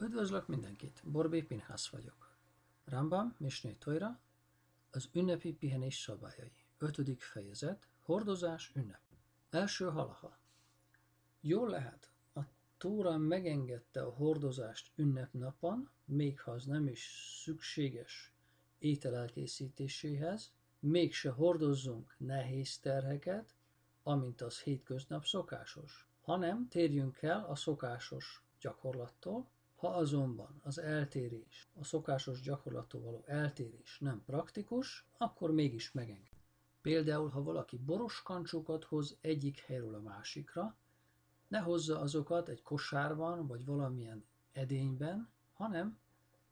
Üdvözlök mindenkit, Borbé Pinhász vagyok. Rambam, Misné Tojra, az ünnepi pihenés szabályai. Ötödik fejezet, hordozás ünnep. Első halaha. Jól lehet, a Tóra megengedte a hordozást ünnepnapon, még ha az nem is szükséges étel elkészítéséhez, mégse hordozzunk nehéz terheket, amint az hétköznap szokásos, hanem térjünk el a szokásos gyakorlattól, ha azonban az eltérés, a szokásos gyakorlattól való eltérés nem praktikus, akkor mégis megenged. Például, ha valaki boros kancsokat hoz egyik helyről a másikra, ne hozza azokat egy kosárban vagy valamilyen edényben, hanem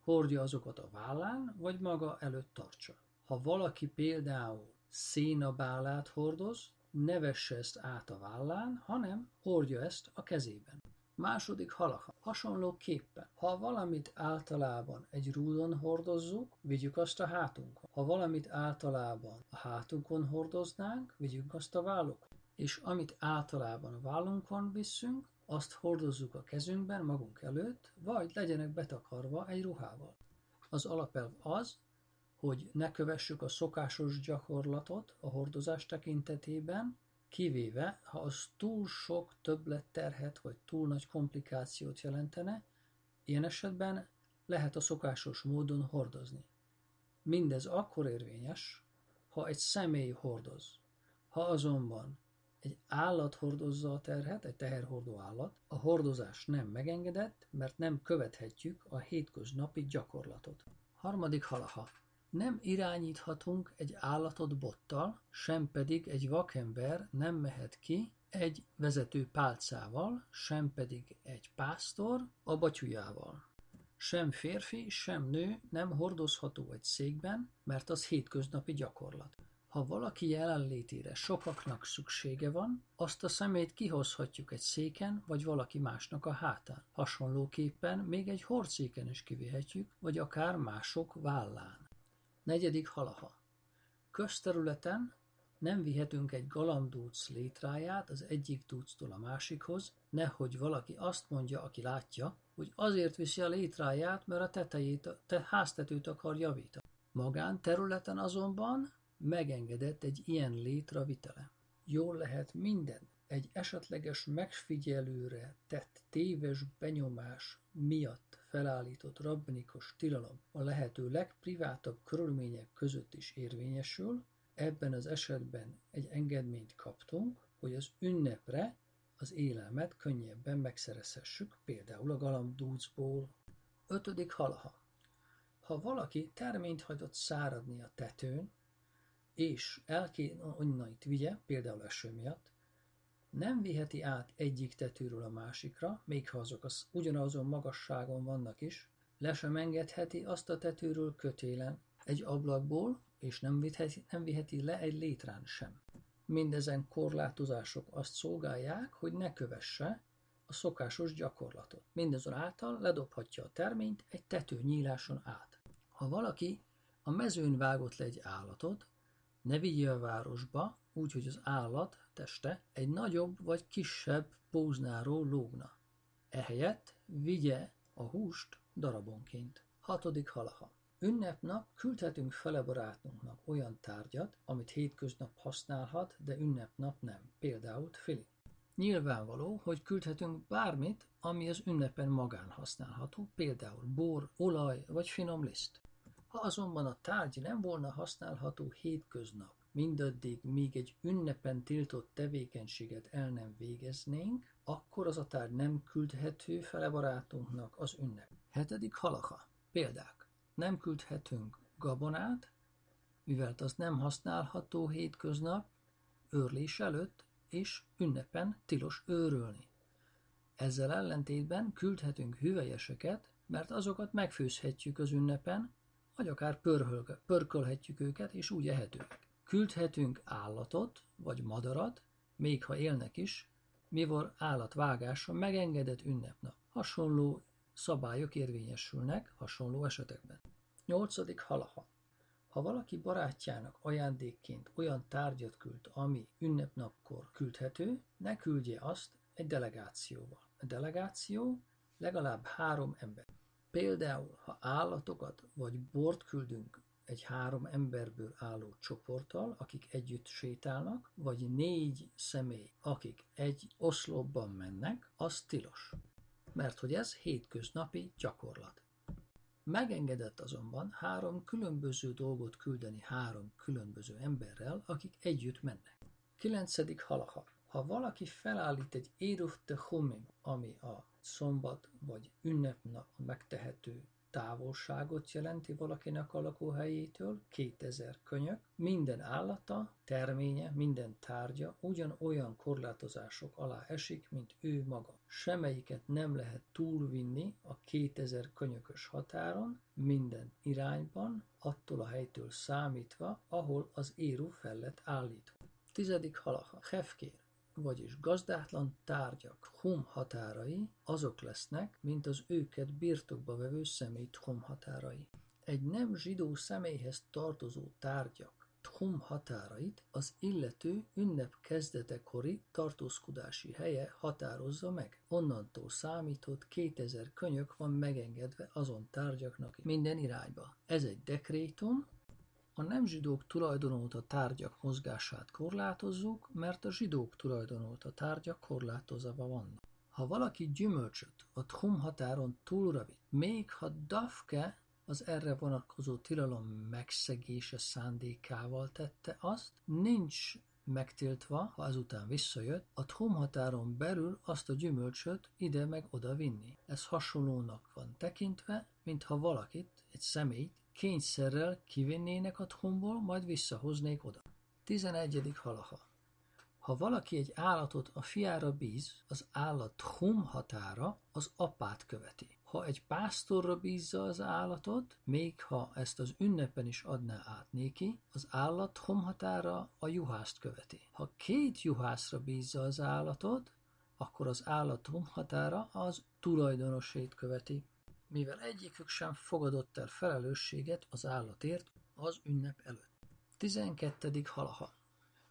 hordja azokat a vállán, vagy maga előtt tartsa. Ha valaki például szénabálát hordoz, ne vesse ezt át a vállán, hanem hordja ezt a kezében. Második halaha. Hasonlóképpen, ha valamit általában egy rúdon hordozzuk, vigyük azt a hátunkon. Ha valamit általában a hátunkon hordoznánk, vigyük azt a vállukon. És amit általában a vállunkon visszünk, azt hordozzuk a kezünkben magunk előtt, vagy legyenek betakarva egy ruhával. Az alapelv az, hogy ne kövessük a szokásos gyakorlatot a hordozás tekintetében, Kivéve, ha az túl sok többletterhet vagy túl nagy komplikációt jelentene, ilyen esetben lehet a szokásos módon hordozni. Mindez akkor érvényes, ha egy személy hordoz. Ha azonban egy állat hordozza a terhet, egy teherhordó állat, a hordozás nem megengedett, mert nem követhetjük a hétköznapi gyakorlatot. Harmadik halaha. Nem irányíthatunk egy állatot bottal, sem pedig egy vakember nem mehet ki egy vezető pálcával, sem pedig egy pásztor a batyujával. Sem férfi, sem nő nem hordozható egy székben, mert az hétköznapi gyakorlat. Ha valaki jelenlétére sokaknak szüksége van, azt a szemét kihozhatjuk egy széken, vagy valaki másnak a hátán. Hasonlóképpen még egy hordszéken is kivihetjük, vagy akár mások vállán. Negyedik halaha. Közterületen nem vihetünk egy galambdúc létráját az egyik dúctól a másikhoz, nehogy valaki azt mondja, aki látja, hogy azért viszi a létráját, mert a tetejét, a te háztetőt akar javítani. Magán területen azonban megengedett egy ilyen létra vitele. Jól lehet minden egy esetleges megfigyelőre tett téves benyomás miatt felállított rabbinikos tilalom a lehető legprivátabb körülmények között is érvényesül, ebben az esetben egy engedményt kaptunk, hogy az ünnepre az élelmet könnyebben megszerezhessük, például a galambdúcból. Ötödik halaha. Ha valaki terményt hagyott száradni a tetőn, és el kéne onnait vigye, például eső miatt, nem viheti át egyik tetőről a másikra, még ha azok az ugyanazon magasságon vannak is, le sem engedheti azt a tetőről kötélen, egy ablakból, és nem viheti, nem viheti le egy létrán sem. Mindezen korlátozások azt szolgálják, hogy ne kövesse a szokásos gyakorlatot. Mindazonáltal ledobhatja a terményt egy tető nyíláson át. Ha valaki a mezőn vágott le egy állatot, ne vigye a városba, úgy, hogy az állat teste egy nagyobb vagy kisebb póznáról lógna. Ehelyett vigye a húst darabonként. Hatodik halaha. Ünnepnap küldhetünk fele barátunknak olyan tárgyat, amit hétköznap használhat, de ünnepnap nem, például fili. Nyilvánvaló, hogy küldhetünk bármit, ami az ünnepen magán használható, például bor, olaj vagy finom liszt. Ha azonban a tárgy nem volna használható hétköznap, mindaddig, míg egy ünnepen tiltott tevékenységet el nem végeznénk, akkor az a tárgy nem küldhető fele barátunknak az ünnep. Hetedik halaha. Példák. Nem küldhetünk gabonát, mivel az nem használható hétköznap, őrlés előtt, és ünnepen tilos őrölni. Ezzel ellentétben küldhetünk hüvelyeseket, mert azokat megfőzhetjük az ünnepen, vagy akár pörkölhetjük őket, és úgy ehetőek. Küldhetünk állatot vagy madarat, még ha élnek is, mivel állatvágása megengedett ünnepnap. Hasonló szabályok érvényesülnek hasonló esetekben. Nyolcadik halaha. Ha valaki barátjának ajándékként olyan tárgyat küld, ami ünnepnapkor küldhető, ne küldje azt egy delegációval. A delegáció legalább három ember. Például, ha állatokat vagy bort küldünk egy három emberből álló csoporttal, akik együtt sétálnak, vagy négy személy, akik egy oszlopban mennek, az tilos. Mert hogy ez hétköznapi gyakorlat. Megengedett azonban három különböző dolgot küldeni három különböző emberrel, akik együtt mennek. Kilencedik halaha. Ha valaki felállít egy Éruv Tehumim, ami a szombat vagy ünnepnap megtehető távolságot jelenti valakinek a lakóhelyétől, 2000 könyök, minden állata, terménye, minden tárgya ugyanolyan korlátozások alá esik, mint ő maga. Semmelyiket nem lehet túlvinni a 2000 könyökös határon, minden irányban, attól a helytől számítva, ahol az érú fel lett állítva. Tizedik halaha. Hefkér vagyis gazdátlan tárgyak hum határai azok lesznek, mint az őket birtokba vevő személy hum határai. Egy nem zsidó személyhez tartozó tárgyak Tchum határait az illető ünnep kezdetekori tartózkodási helye határozza meg. Onnantól számított 2000 könyök van megengedve azon tárgyaknak minden irányba. Ez egy dekrétum, a nem zsidók tulajdonolta tárgyak mozgását korlátozzuk, mert a zsidók tulajdonolta tárgyak korlátozva vannak. Ha valaki gyümölcsöt a tchum határon túlra vitt, még ha dafke az erre vonatkozó tilalom megszegése szándékával tette azt, nincs megtiltva, ha azután visszajött, a tchum határon belül azt a gyümölcsöt ide meg oda vinni. Ez hasonlónak van tekintve, mintha valakit, egy személyt kényszerrel kivinnének a tchumból, majd visszahoznék oda. 11. halaha. Ha valaki egy állatot a fiára bíz, az állat tchum határa az apát követi. Ha egy pásztorra bízza az állatot, még ha ezt az ünnepen is adná át néki, az állat tchum határa a juhászt követi. Ha két juhászra bízza az állatot, akkor az állat tchum határa az tulajdonosét követi mivel egyikük sem fogadott el felelősséget az állatért az ünnep előtt. 12. halaha.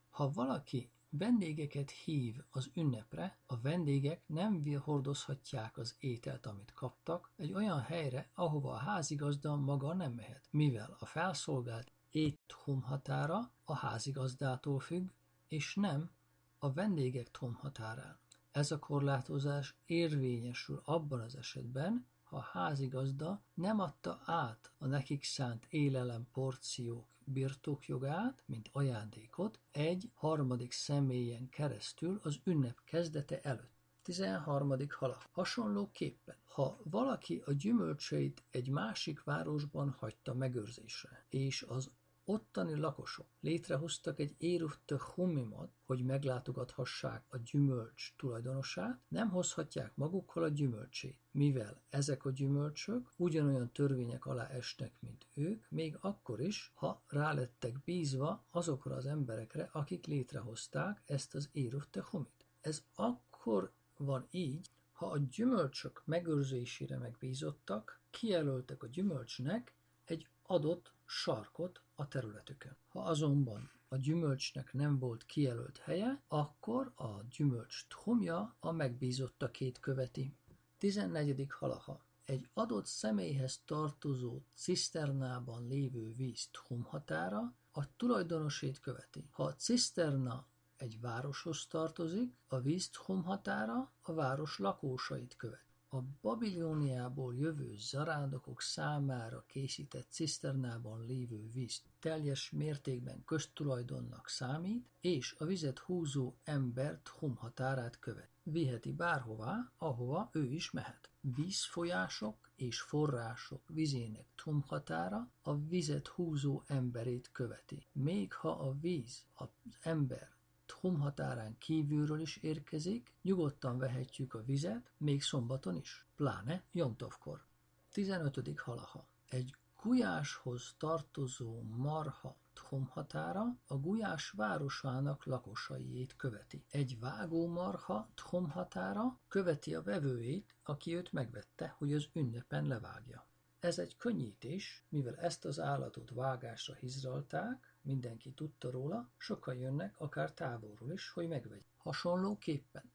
Ha valaki vendégeket hív az ünnepre, a vendégek nem hordozhatják az ételt, amit kaptak, egy olyan helyre, ahova a házigazda maga nem mehet, mivel a felszolgált éthum határa a házigazdától függ, és nem a vendégek thum határán. Ez a korlátozás érvényesül abban az esetben, a házigazda nem adta át a nekik szánt élelem porciók birtokjogát, mint ajándékot, egy harmadik személyen keresztül az ünnep kezdete előtt. 13. hala. Hasonlóképpen, ha valaki a gyümölcseit egy másik városban hagyta megőrzésre, és az ottani lakosok létrehoztak egy érufte humimot, hogy meglátogathassák a gyümölcs tulajdonosát, nem hozhatják magukkal a gyümölcsét, mivel ezek a gyümölcsök ugyanolyan törvények alá esnek, mint ők, még akkor is, ha rálettek bízva azokra az emberekre, akik létrehozták ezt az érufte humit. Ez akkor van így, ha a gyümölcsök megőrzésére megbízottak, kijelöltek a gyümölcsnek egy adott sarkot a területükön. Ha azonban a gyümölcsnek nem volt kijelölt helye, akkor a gyümölcs thomja a megbízottakét követi. 14. halaha. Egy adott személyhez tartozó ciszternában lévő víz thum határa a tulajdonosét követi. Ha a ciszterna egy városhoz tartozik, a víz thum határa a város lakósait követ. A Babilóniából jövő zarándokok számára készített ciszternában lévő víz teljes mértékben köztulajdonnak számít, és a vizet húzó ember Thum határát követ. Viheti bárhová, ahova ő is mehet. Vízfolyások és források vizének Thum határa a vizet húzó emberét követi. Még ha a víz, az ember Thum határán kívülről is érkezik, nyugodtan vehetjük a vizet, még szombaton is, pláne Jontovkor. 15. halaha. Egy Gulyáshoz tartozó marha Thum határa a Gulyás városának lakosaiét követi. Egy vágó marha Thum határa követi a vevőjét, aki őt megvette, hogy az ünnepen levágja. Ez egy könnyítés, mivel ezt az állatot vágásra hizralták, mindenki tudta róla, sokan jönnek, akár távolról is, hogy megvegy. Hasonlóképpen,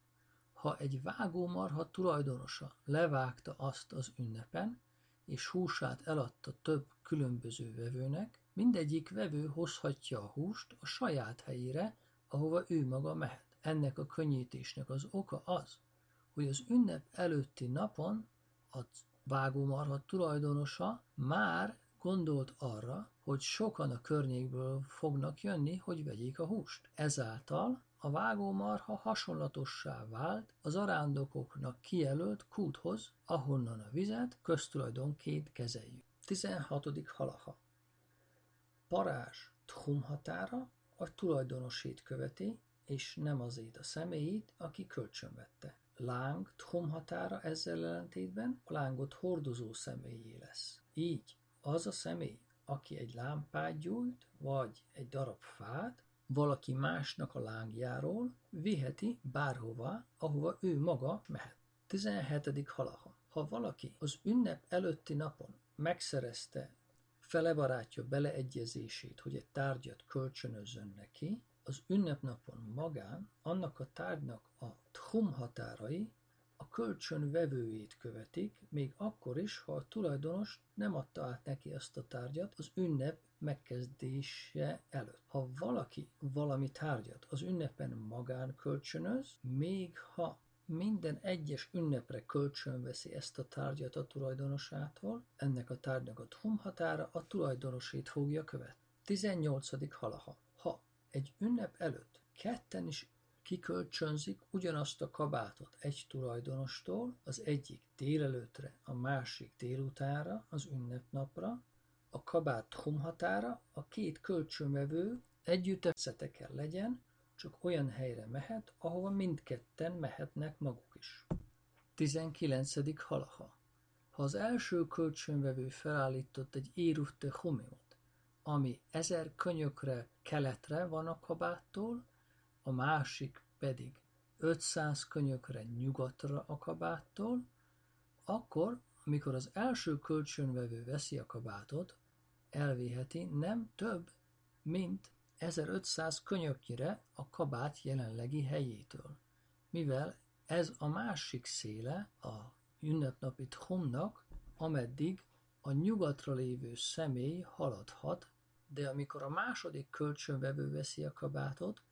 ha egy vágómarha tulajdonosa levágta azt az ünnepen, és húsát eladta több különböző vevőnek, mindegyik vevő hozhatja a húst a saját helyére, ahova ő maga mehet. Ennek a könnyítésnek az oka az, hogy az ünnep előtti napon a vágómarha tulajdonosa már gondolt arra, hogy sokan a környékből fognak jönni, hogy vegyék a húst. Ezáltal a vágómarha hasonlatossá vált az arándokoknak kijelölt kúthoz, ahonnan a vizet köztulajdonként kezeljük. 16. halaha Parázs Tchum határa a tulajdonosét követi, és nem azért a személyét, aki kölcsönvette. Láng Tchum határa ezzel ellentétben a lángot hordozó személyé lesz. Így az a személy, aki egy lámpát gyújt, vagy egy darab fát, valaki másnak a lángjáról viheti bárhova, ahova ő maga mehet. 17. halaha. Ha valaki az ünnep előtti napon megszerezte fele barátja beleegyezését, hogy egy tárgyat kölcsönözzön neki, az ünnepnapon magán annak a tárgynak a thum határai a kölcsön vevőjét követik, még akkor is, ha a tulajdonos nem adta át neki ezt a tárgyat az ünnep megkezdése előtt. Ha valaki valami tárgyat az ünnepen magán kölcsönöz, még ha minden egyes ünnepre kölcsönveszi ezt a tárgyat a tulajdonosától, ennek a tárgynak a határa a tulajdonosét fogja követni. 18. halaha. Egy ünnep előtt ketten is kikölcsönzik ugyanazt a kabátot egy tulajdonostól, az egyik délelőtre, a másik délutánra, az ünnepnapra, a kabát határa a két kölcsönvevő együtt kell legyen, csak olyan helyre mehet, ahova mindketten mehetnek maguk is. 19. halaha. Ha az első kölcsönvevő felállított egy érutte homiot, ami ezer könyökre keletre van a kabáttól, a másik pedig 500 könyökre nyugatra a kabáttól, akkor, amikor az első kölcsönvevő veszi a kabátot, elvéheti nem több, mint 1500 könyöknyire a kabát jelenlegi helyétől, mivel ez a másik széle a ünnepnapi thomnak, ameddig a nyugatra lévő személy haladhat, de amikor a második kölcsönvevő veszi a kabátot,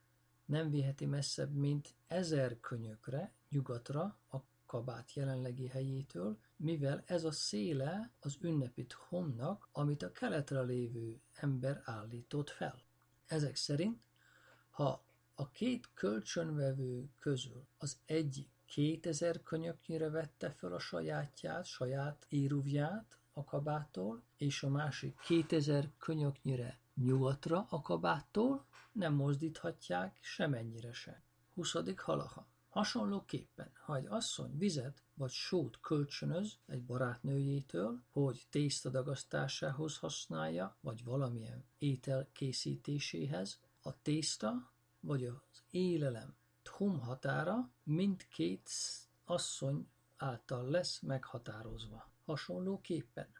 nem viheti messzebb, mint ezer könyökre nyugatra a kabát jelenlegi helyétől, mivel ez a széle az ünnepi thomnak, amit a keletre lévő ember állított fel. Ezek szerint, ha a két kölcsönvevő közül az egyik 2000 könyöknyire vette fel a sajátját, saját íruvját a kabától, és a másik 2000 könyöknyire nyugatra a kabáttól, nem mozdíthatják semennyire se. 20. halaha. Hasonlóképpen, ha egy asszony vizet vagy sót kölcsönöz egy barátnőjétől, hogy tészta dagasztásához használja, vagy valamilyen étel készítéséhez, a tészta vagy az élelem thum határa mindkét asszony által lesz meghatározva. Hasonlóképpen,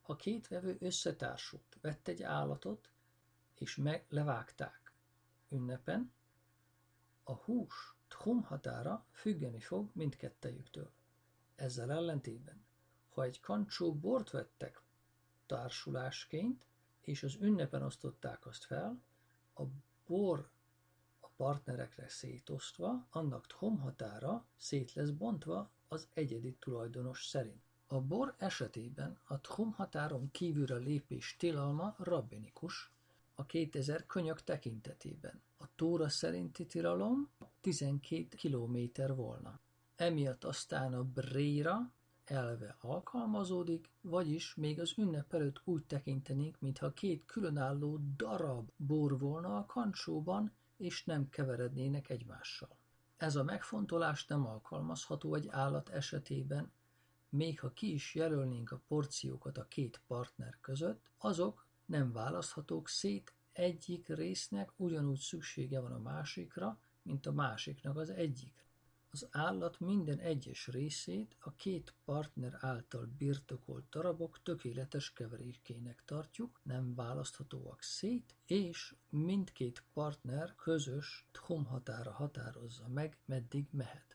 ha két vevő összetársult, vett egy állatot, és meg levágták ünnepen, a hús thum határa függeni fog mindkettejüktől. Ezzel ellentétben, ha egy kancsó bort vettek társulásként, és az ünnepen osztották azt fel, a bor a partnerekre szétosztva, annak határa szét lesz bontva az egyedi tulajdonos szerint. A bor esetében a határon kívülre lépés tilalma rabbinikus, a 2000 könyök tekintetében. A Tóra szerinti tilalom 12 kilométer volna. Emiatt aztán a Bréra elve alkalmazódik, vagyis még az ünnep előtt úgy tekintenénk, mintha két különálló darab bor volna a kancsóban, és nem keverednének egymással. Ez a megfontolás nem alkalmazható egy állat esetében, még ha ki is jelölnénk a porciókat a két partner között, azok nem választhatók szét, egyik résznek ugyanúgy szüksége van a másikra, mint a másiknak az egyikre. Az állat minden egyes részét a két partner által birtokolt darabok tökéletes keverékének tartjuk, nem választhatóak szét, és mindkét partner közös thom határa határozza meg, meddig mehet.